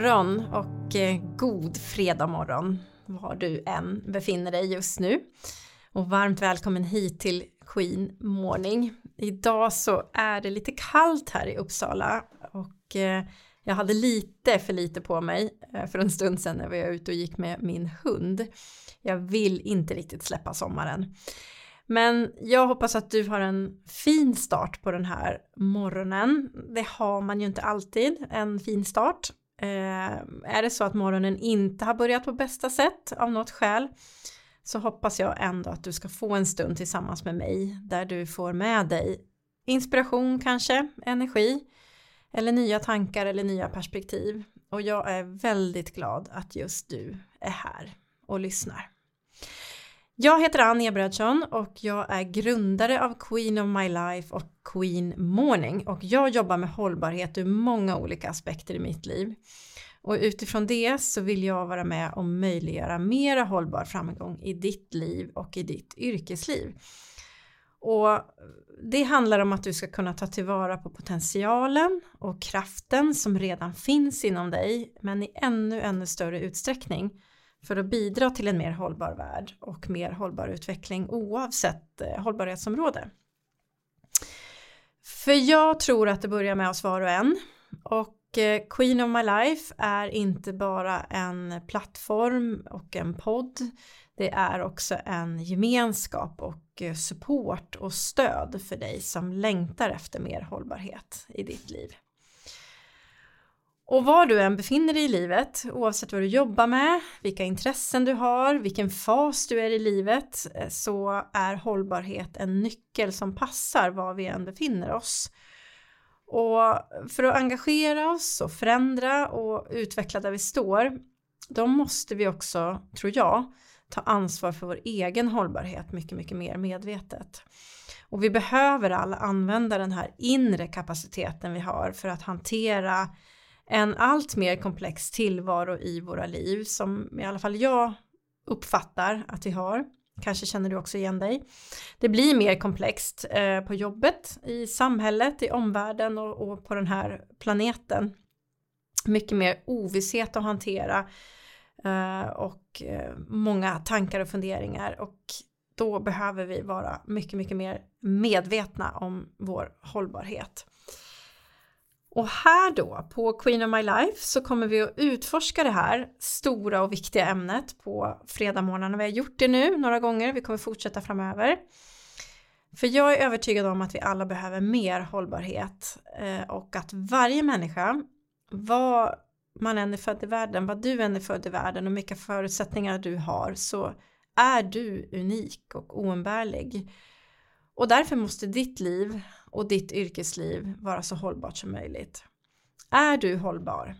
Morgon och eh, god fredag morgon var du än befinner dig just nu. Och varmt välkommen hit till Queen Morning. Idag så är det lite kallt här i Uppsala och eh, jag hade lite för lite på mig eh, för en stund sedan när vi var ute och gick med min hund. Jag vill inte riktigt släppa sommaren. Men jag hoppas att du har en fin start på den här morgonen. Det har man ju inte alltid, en fin start. Eh, är det så att morgonen inte har börjat på bästa sätt av något skäl så hoppas jag ändå att du ska få en stund tillsammans med mig där du får med dig inspiration kanske, energi eller nya tankar eller nya perspektiv. Och jag är väldigt glad att just du är här och lyssnar. Jag heter Ann Ebrödsson och jag är grundare av Queen of My Life och Queen Morning och jag jobbar med hållbarhet ur många olika aspekter i mitt liv. Och utifrån det så vill jag vara med och möjliggöra mera hållbar framgång i ditt liv och i ditt yrkesliv. Och det handlar om att du ska kunna ta tillvara på potentialen och kraften som redan finns inom dig men i ännu ännu större utsträckning för att bidra till en mer hållbar värld och mer hållbar utveckling oavsett eh, hållbarhetsområde. För jag tror att det börjar med oss var och en och eh, Queen of My Life är inte bara en plattform och en podd. Det är också en gemenskap och eh, support och stöd för dig som längtar efter mer hållbarhet i ditt liv. Och var du än befinner dig i livet, oavsett vad du jobbar med, vilka intressen du har, vilken fas du är i livet, eh, så är hållbarhet en nyckel som passar var vi än befinner oss. Och för att engagera oss och förändra och utveckla där vi står, då måste vi också, tror jag, ta ansvar för vår egen hållbarhet mycket, mycket mer medvetet. Och vi behöver alla använda den här inre kapaciteten vi har för att hantera en allt mer komplex tillvaro i våra liv som i alla fall jag uppfattar att vi har. Kanske känner du också igen dig. Det blir mer komplext eh, på jobbet, i samhället, i omvärlden och, och, på den här planeten. Mycket mer ovisshet att hantera eh, och eh, många tankar och funderingar och då behöver vi vara mycket, mycket mer medvetna om vår hållbarhet. Och här då på Queen of My Life så kommer vi att utforska det här stora och viktiga ämnet på fredagmorgnarna. Vi har gjort det nu några gånger, vi kommer fortsätta framöver. För jag är övertygad om att vi alla behöver mer hållbarhet eh, och att varje människa, vad man än är född i världen, vad du än är född i världen och vilka förutsättningar du har så är du unik och oumbärlig. Och därför måste ditt liv och ditt yrkesliv vara så hållbart som möjligt. Är du hållbar,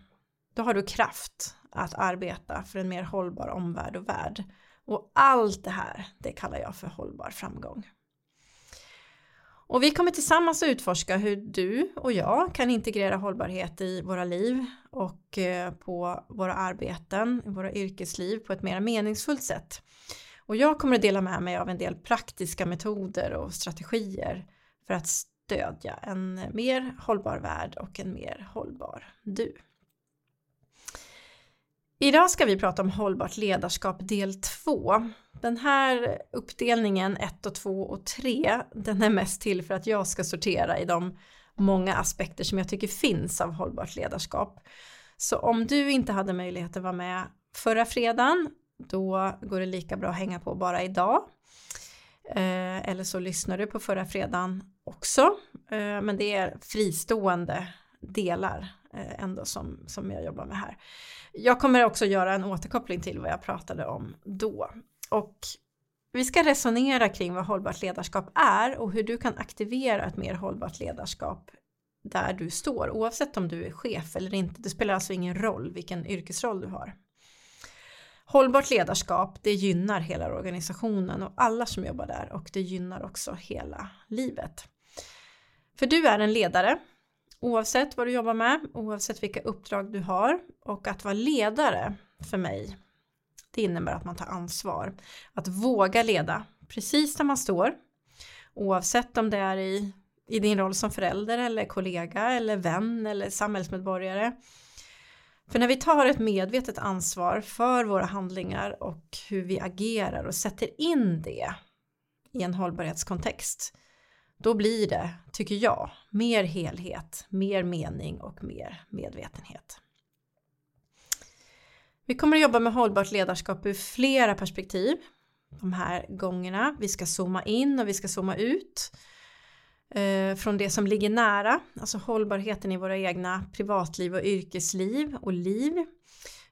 då har du kraft att arbeta för en mer hållbar omvärld och värld. Och allt det här, det kallar jag för hållbar framgång. Och vi kommer tillsammans att utforska hur du och jag kan integrera hållbarhet i våra liv och eh, på våra arbeten, i våra yrkesliv på ett mer meningsfullt sätt. Och jag kommer att dela med mig av en del praktiska metoder och strategier för att stödja en mer hållbar värld och en mer hållbar du. Idag ska vi prata om hållbart ledarskap del 2. Den här uppdelningen 1 och 2 och 3 den är mest till för att jag ska sortera i de många aspekter som jag tycker finns av hållbart ledarskap. Så om du inte hade möjlighet att vara med förra fredagen då går det lika bra att hänga på bara idag. Eh, eller så lyssnar du på förra fredagen också. Eh, men det är fristående delar eh, ändå som, som jag jobbar med här. Jag kommer också göra en återkoppling till vad jag pratade om då. Och vi ska resonera kring vad hållbart ledarskap är och hur du kan aktivera ett mer hållbart ledarskap där du står oavsett om du är chef eller inte. Det spelar alltså ingen roll vilken yrkesroll du har. Hållbart ledarskap, det gynnar hela organisationen och alla som jobbar där och det gynnar också hela livet. För du är en ledare oavsett vad du jobbar med, oavsett vilka uppdrag du har och att vara ledare för mig det innebär att man tar ansvar. Att våga leda precis där man står oavsett om det är i, i din roll som förälder eller kollega eller vän eller samhällsmedborgare för när vi tar ett medvetet ansvar för våra handlingar och hur vi agerar och sätter in det i en hållbarhetskontext, då blir det, tycker jag, mer helhet, mer mening och mer medvetenhet. Vi kommer att jobba med hållbart ledarskap ur flera perspektiv de här gångerna. Vi ska zooma in och vi ska zooma ut eh, från det som ligger nära, alltså hållbarheten i våra egna privatliv och yrkesliv och liv.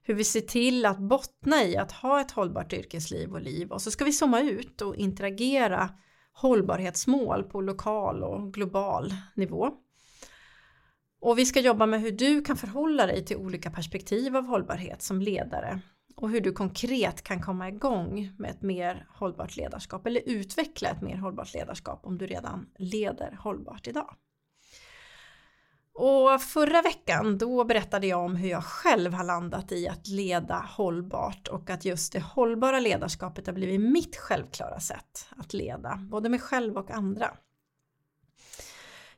Hur vi ser till att bottna i att ha ett hållbart yrkesliv och liv och så ska vi zooma ut och interagera hållbarhetsmål på lokal och global nivå. Och vi ska jobba med hur du kan förhålla dig till olika perspektiv av hållbarhet som ledare och hur du konkret kan komma igång med ett mer hållbart ledarskap eller utveckla ett mer hållbart ledarskap om du redan leder hållbart idag. Och förra veckan då berättade jag om hur jag själv har landat i att leda hållbart och att just det hållbara ledarskapet har blivit mitt självklara sätt att leda både mig själv och andra.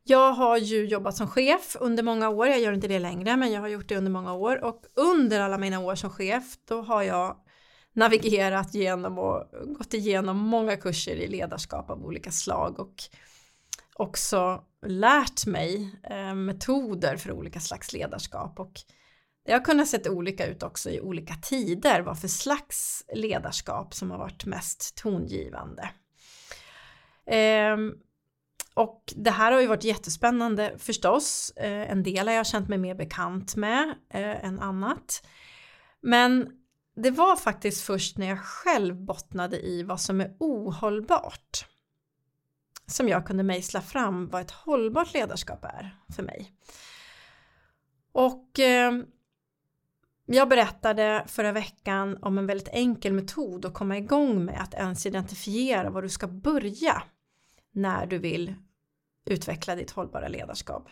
Jag har ju jobbat som chef under många år, jag gör inte det längre men jag har gjort det under många år. Och under alla mina år som chef då har jag navigerat genom och gått igenom många kurser i ledarskap av olika slag och också lärt mig eh, metoder för olika slags ledarskap. Och det har kunnat se olika ut också i olika tider vad för slags ledarskap som har varit mest tongivande. Eh, och det här har ju varit jättespännande förstås. Eh, en del har jag känt mig mer bekant med eh, än annat. Men det var faktiskt först när jag själv bottnade i vad som är ohållbart som jag kunde mejsla fram vad ett hållbart ledarskap är för mig. Och eh, jag berättade förra veckan om en väldigt enkel metod att komma igång med att ens identifiera var du ska börja när du vill utveckla ditt hållbara ledarskap.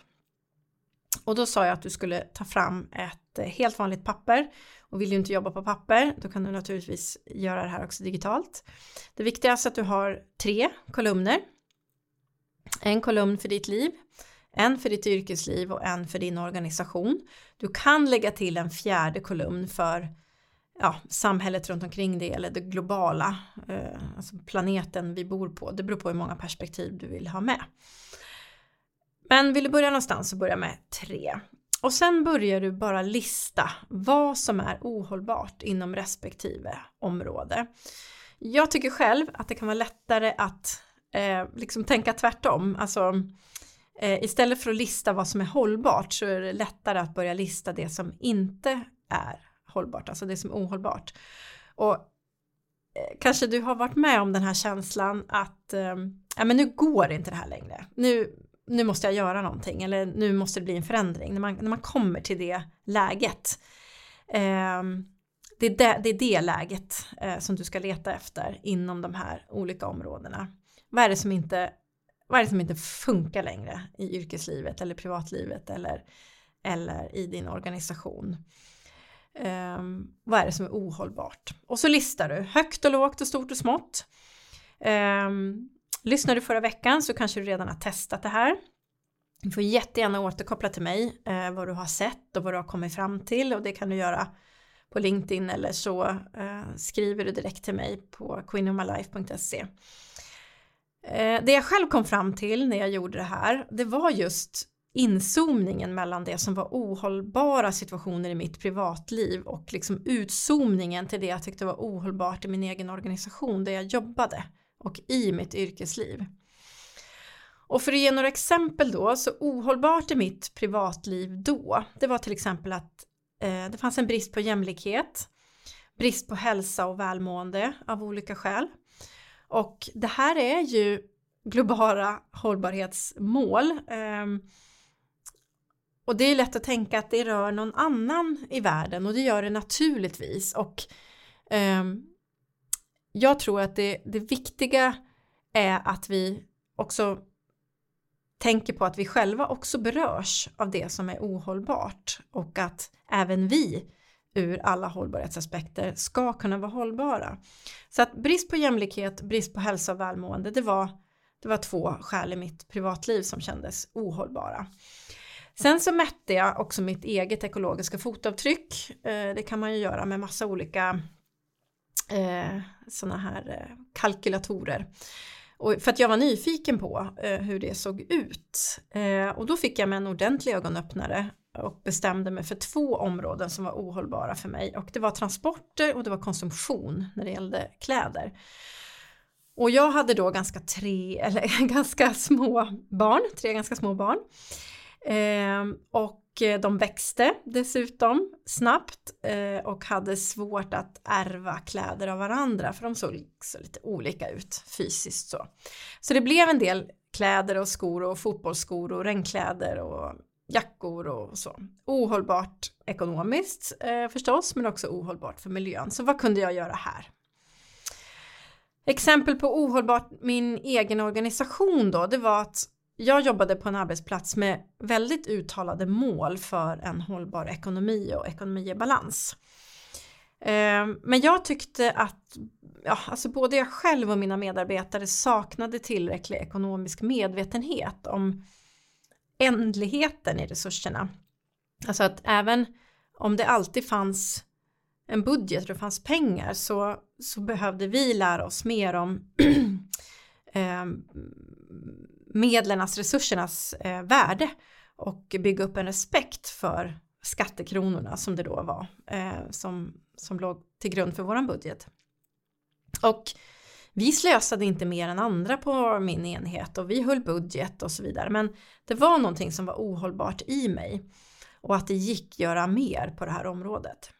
Och då sa jag att du skulle ta fram ett eh, helt vanligt papper och vill du inte jobba på papper då kan du naturligtvis göra det här också digitalt. Det viktigaste är att du har tre kolumner. En kolumn för ditt liv, en för ditt yrkesliv och en för din organisation. Du kan lägga till en fjärde kolumn för ja, samhället runt omkring det eller det globala, eh, alltså planeten vi bor på. Det beror på hur många perspektiv du vill ha med. Men vill du börja någonstans så börja med tre. Och sen börjar du bara lista vad som är ohållbart inom respektive område. Jag tycker själv att det kan vara lättare att eh, liksom tänka tvärtom. Alltså eh, istället för att lista vad som är hållbart så är det lättare att börja lista det som inte är hållbart, alltså det som är ohållbart. Och eh, kanske du har varit med om den här känslan att eh, ja, men nu går inte det här längre. Nu, nu måste jag göra någonting eller nu måste det bli en förändring. När man, när man kommer till det läget. Eh, det, är det, det är det läget eh, som du ska leta efter inom de här olika områdena. Vad är det som inte, vad är det som inte funkar längre i yrkeslivet eller privatlivet eller, eller i din organisation? Um, vad är det som är ohållbart? Och så listar du högt och lågt och stort och smått. Um, lyssnar du förra veckan så kanske du redan har testat det här. Du får jättegärna återkoppla till mig eh, vad du har sett och vad du har kommit fram till och det kan du göra på LinkedIn eller så eh, skriver du direkt till mig på queenofmylife.se. Eh, det jag själv kom fram till när jag gjorde det här det var just inzoomningen mellan det som var ohållbara situationer i mitt privatliv och liksom utzoomningen till det jag tyckte var ohållbart i min egen organisation där jag jobbade och i mitt yrkesliv. Och för att ge några exempel då, så ohållbart i mitt privatliv då, det var till exempel att eh, det fanns en brist på jämlikhet, brist på hälsa och välmående av olika skäl. Och det här är ju globala hållbarhetsmål. Eh, och det är lätt att tänka att det rör någon annan i världen och det gör det naturligtvis. Och eh, jag tror att det, det viktiga är att vi också tänker på att vi själva också berörs av det som är ohållbart och att även vi ur alla hållbarhetsaspekter ska kunna vara hållbara. Så att brist på jämlikhet, brist på hälsa och välmående, det var, det var två skäl i mitt privatliv som kändes ohållbara. Sen så mätte jag också mitt eget ekologiska fotavtryck. Eh, det kan man ju göra med massa olika eh, sådana här eh, kalkylatorer. Och för att jag var nyfiken på eh, hur det såg ut. Eh, och då fick jag mig en ordentlig ögonöppnare och bestämde mig för två områden som var ohållbara för mig och det var transporter och det var konsumtion när det gällde kläder. Och jag hade då ganska tre, eller ganska små barn, tre ganska små barn. Ehm, eh, och de växte dessutom snabbt eh, och hade svårt att ärva kläder av varandra för de såg så lite olika ut fysiskt så. Så det blev en del kläder och skor och fotbollsskor och regnkläder och jackor och så. Ohållbart ekonomiskt eh, förstås men också ohållbart för miljön. Så vad kunde jag göra här? Exempel på ohållbart min egen organisation då, det var att jag jobbade på en arbetsplats med väldigt uttalade mål för en hållbar ekonomi och ekonomi i balans. Eh, men jag tyckte att ja, alltså både jag själv och mina medarbetare saknade tillräcklig ekonomisk medvetenhet om ändligheten i resurserna. Alltså att även om det alltid fanns en budget och det fanns pengar så, så behövde vi lära oss mer om eh, medlernas, resursernas eh, värde och bygga upp en respekt för skattekronorna som det då var eh, som, som låg till grund för våran budget. Och vi slösade inte mer än andra på min enhet och vi höll budget och så vidare men det var någonting som var ohållbart i mig och att det gick göra mer på det här området.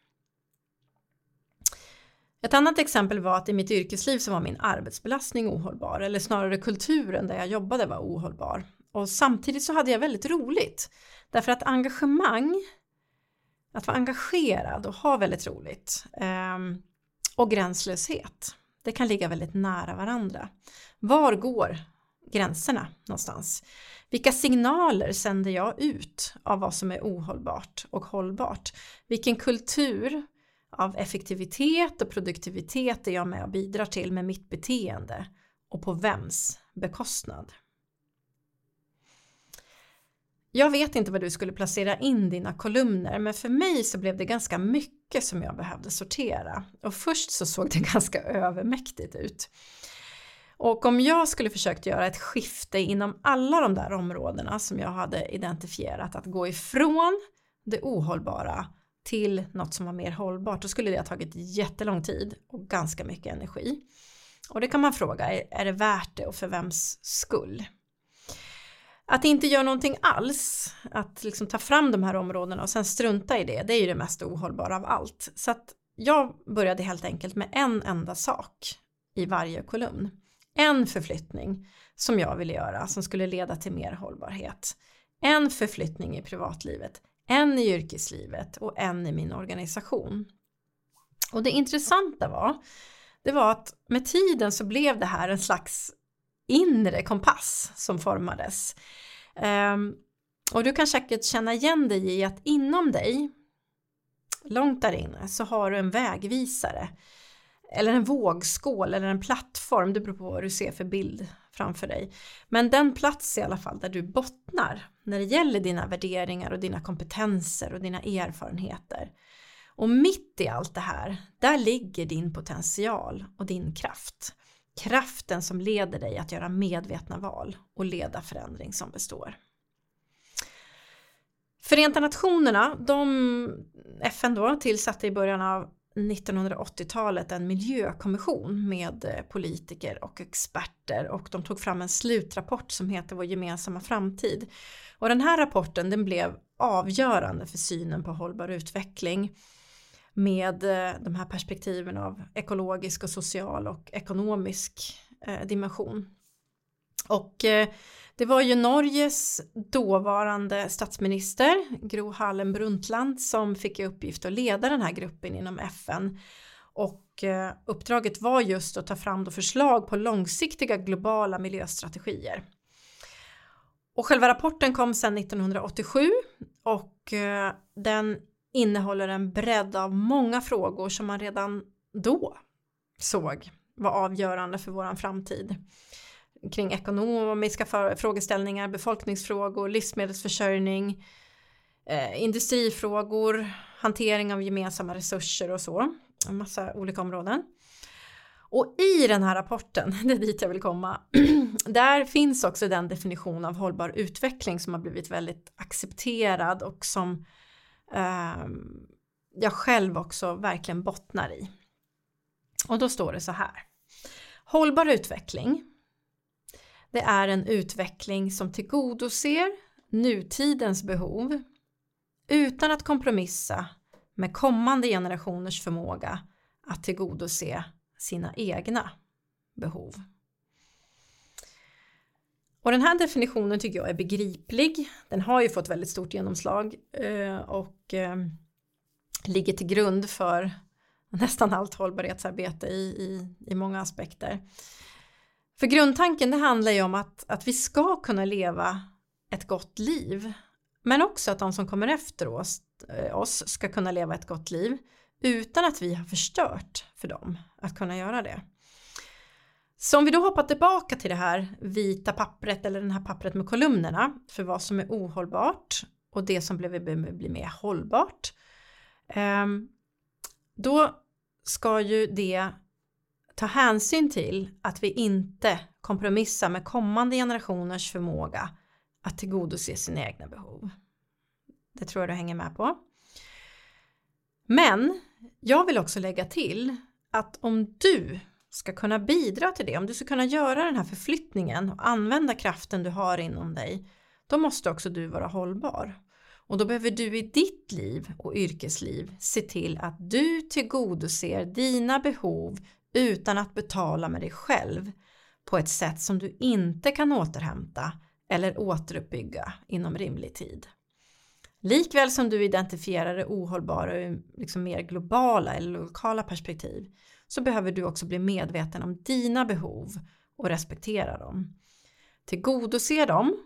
Ett annat exempel var att i mitt yrkesliv så var min arbetsbelastning ohållbar eller snarare kulturen där jag jobbade var ohållbar. Och samtidigt så hade jag väldigt roligt. Därför att engagemang, att vara engagerad och ha väldigt roligt eh, och gränslöshet, det kan ligga väldigt nära varandra. Var går gränserna någonstans? Vilka signaler sänder jag ut av vad som är ohållbart och hållbart? Vilken kultur av effektivitet och produktivitet är jag med och bidrar till med mitt beteende och på vems bekostnad. Jag vet inte var du skulle placera in dina kolumner men för mig så blev det ganska mycket som jag behövde sortera och först så såg det ganska övermäktigt ut. Och om jag skulle försökt göra ett skifte inom alla de där områdena som jag hade identifierat att gå ifrån det ohållbara till något som var mer hållbart, då skulle det ha tagit jättelång tid och ganska mycket energi. Och det kan man fråga, är det värt det och för vems skull? Att inte göra någonting alls, att liksom ta fram de här områdena och sen strunta i det, det är ju det mest ohållbara av allt. Så att jag började helt enkelt med en enda sak i varje kolumn. En förflyttning som jag ville göra som skulle leda till mer hållbarhet. En förflyttning i privatlivet, en i yrkeslivet och en i min organisation. Och det intressanta var, det var att med tiden så blev det här en slags inre kompass som formades. Um, och du kan säkert känna igen dig i att inom dig, långt där inne, så har du en vägvisare eller en vågskål eller en plattform, det beror på vad du ser för bild framför dig. Men den plats i alla fall där du bottnar när det gäller dina värderingar och dina kompetenser och dina erfarenheter. Och mitt i allt det här, där ligger din potential och din kraft. Kraften som leder dig att göra medvetna val och leda förändring som består. Förenta Nationerna, de, FN då, tillsatte i början av 1980-talet en miljökommission med eh, politiker och experter och de tog fram en slutrapport som heter Vår gemensamma framtid. Och den här rapporten den blev avgörande för synen på hållbar utveckling med eh, de här perspektiven av ekologisk och social och ekonomisk eh, dimension. Och det var ju Norges dåvarande statsminister Gro Harlem Brundtland som fick i uppgift att leda den här gruppen inom FN och eh, uppdraget var just att ta fram då förslag på långsiktiga globala miljöstrategier. Och själva rapporten kom sedan 1987 och eh, den innehåller en bredd av många frågor som man redan då såg var avgörande för våran framtid kring ekonomiska frågeställningar, befolkningsfrågor, livsmedelsförsörjning, eh, industrifrågor, hantering av gemensamma resurser och så. En massa olika områden. Och i den här rapporten, det är dit jag vill komma, där finns också den definition av hållbar utveckling som har blivit väldigt accepterad och som eh, jag själv också verkligen bottnar i. Och då står det så här. Hållbar utveckling det är en utveckling som tillgodoser nutidens behov utan att kompromissa med kommande generationers förmåga att tillgodose sina egna behov. Och den här definitionen tycker jag är begriplig. Den har ju fått väldigt stort genomslag eh, och eh, ligger till grund för nästan allt hållbarhetsarbete i, i, i många aspekter. För grundtanken det handlar ju om att, att vi ska kunna leva ett gott liv men också att de som kommer efter oss, eh, oss ska kunna leva ett gott liv utan att vi har förstört för dem att kunna göra det. Så om vi då hoppar tillbaka till det här vita pappret eller den här pappret med kolumnerna för vad som är ohållbart och det som blir mer hållbart. Ehm, då ska ju det ta hänsyn till att vi inte kompromissar med kommande generationers förmåga att tillgodose sina egna behov. Det tror jag du hänger med på. Men jag vill också lägga till att om du ska kunna bidra till det, om du ska kunna göra den här förflyttningen och använda kraften du har inom dig, då måste också du vara hållbar. Och då behöver du i ditt liv och yrkesliv se till att du tillgodoser dina behov utan att betala med dig själv på ett sätt som du inte kan återhämta eller återuppbygga inom rimlig tid. Likväl som du identifierar det ohållbara ur liksom mer globala eller lokala perspektiv så behöver du också bli medveten om dina behov och respektera dem. Tillgodose dem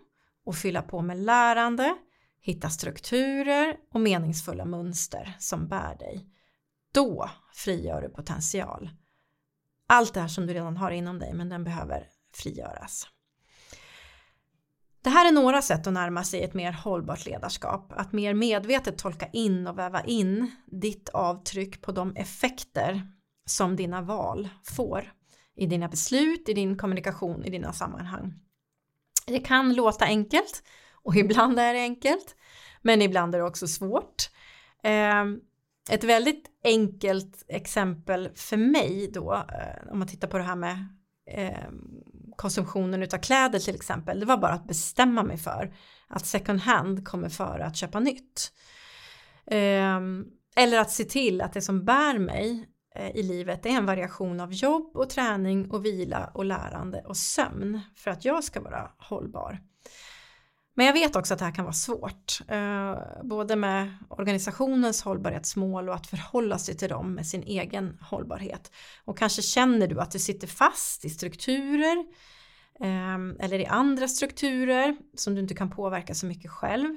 och fylla på med lärande, hitta strukturer och meningsfulla mönster som bär dig. Då frigör du potential. Allt det här som du redan har inom dig men den behöver frigöras. Det här är några sätt att närma sig ett mer hållbart ledarskap. Att mer medvetet tolka in och väva in ditt avtryck på de effekter som dina val får i dina beslut, i din kommunikation, i dina sammanhang. Det kan låta enkelt och ibland är det enkelt, men ibland är det också svårt. Ehm, ett väldigt enkelt exempel för mig då, eh, om man tittar på det här med eh, konsumtionen utav kläder till exempel, det var bara att bestämma mig för att second hand kommer före att köpa nytt. Ehm, eller att se till att det som bär mig eh, i livet är en variation av jobb och träning och vila och lärande och sömn för att jag ska vara hållbar. Men jag vet också att det här kan vara svårt, eh, både med organisationens hållbarhetsmål och att förhålla sig till dem med sin egen hållbarhet. Och kanske känner du att du sitter fast i strukturer eh, eller i andra strukturer som du inte kan påverka så mycket själv.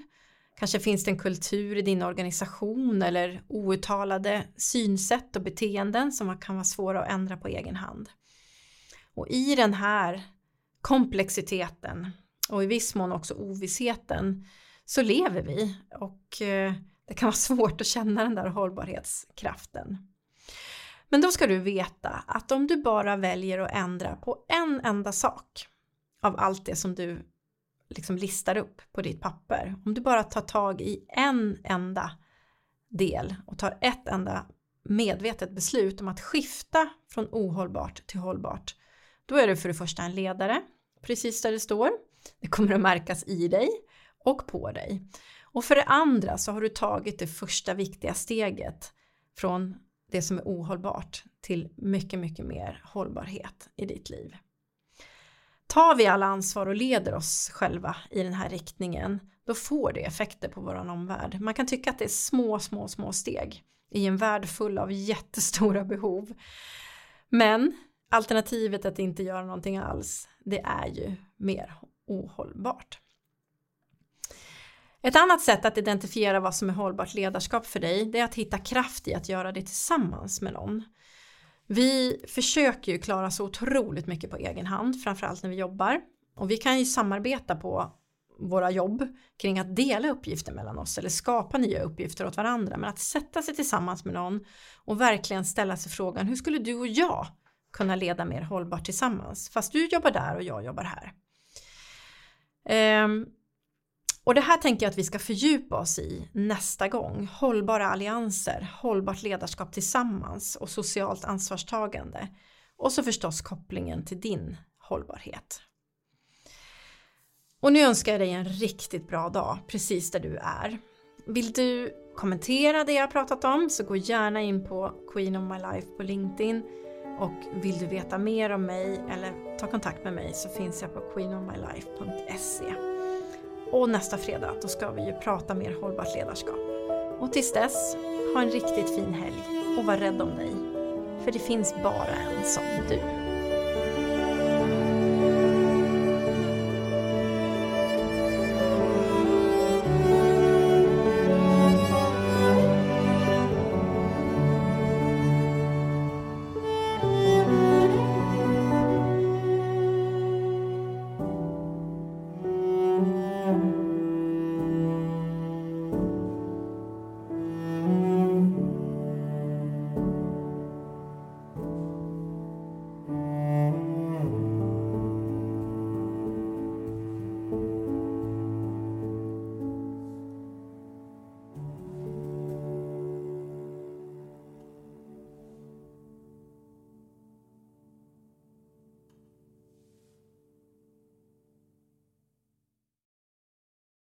Kanske finns det en kultur i din organisation eller outtalade synsätt och beteenden som kan vara svåra att ändra på egen hand. Och i den här komplexiteten och i viss mån också ovissheten så lever vi och eh, det kan vara svårt att känna den där hållbarhetskraften. Men då ska du veta att om du bara väljer att ändra på en enda sak av allt det som du liksom listar upp på ditt papper, om du bara tar tag i en enda del och tar ett enda medvetet beslut om att skifta från ohållbart till hållbart, då är du för det första en ledare, precis där det står. Det kommer att märkas i dig och på dig. Och för det andra så har du tagit det första viktiga steget från det som är ohållbart till mycket, mycket mer hållbarhet i ditt liv. Tar vi alla ansvar och leder oss själva i den här riktningen, då får det effekter på vår omvärld. Man kan tycka att det är små, små, små steg i en värld full av jättestora behov. Men alternativet att inte göra någonting alls, det är ju mer ohållbart. Ett annat sätt att identifiera vad som är hållbart ledarskap för dig det är att hitta kraft i att göra det tillsammans med någon. Vi försöker ju klara så otroligt mycket på egen hand, framförallt när vi jobbar. Och vi kan ju samarbeta på våra jobb kring att dela uppgifter mellan oss eller skapa nya uppgifter åt varandra men att sätta sig tillsammans med någon och verkligen ställa sig frågan hur skulle du och jag kunna leda mer hållbart tillsammans fast du jobbar där och jag jobbar här. Um, och det här tänker jag att vi ska fördjupa oss i nästa gång. Hållbara allianser, hållbart ledarskap tillsammans och socialt ansvarstagande. Och så förstås kopplingen till din hållbarhet. Och nu önskar jag dig en riktigt bra dag precis där du är. Vill du kommentera det jag pratat om så gå gärna in på Queen of My Life på LinkedIn och vill du veta mer om mig eller ta kontakt med mig så finns jag på queenofmylife.se. Och nästa fredag då ska vi ju prata mer hållbart ledarskap. Och tills dess, ha en riktigt fin helg och var rädd om dig. För det finns bara en som du.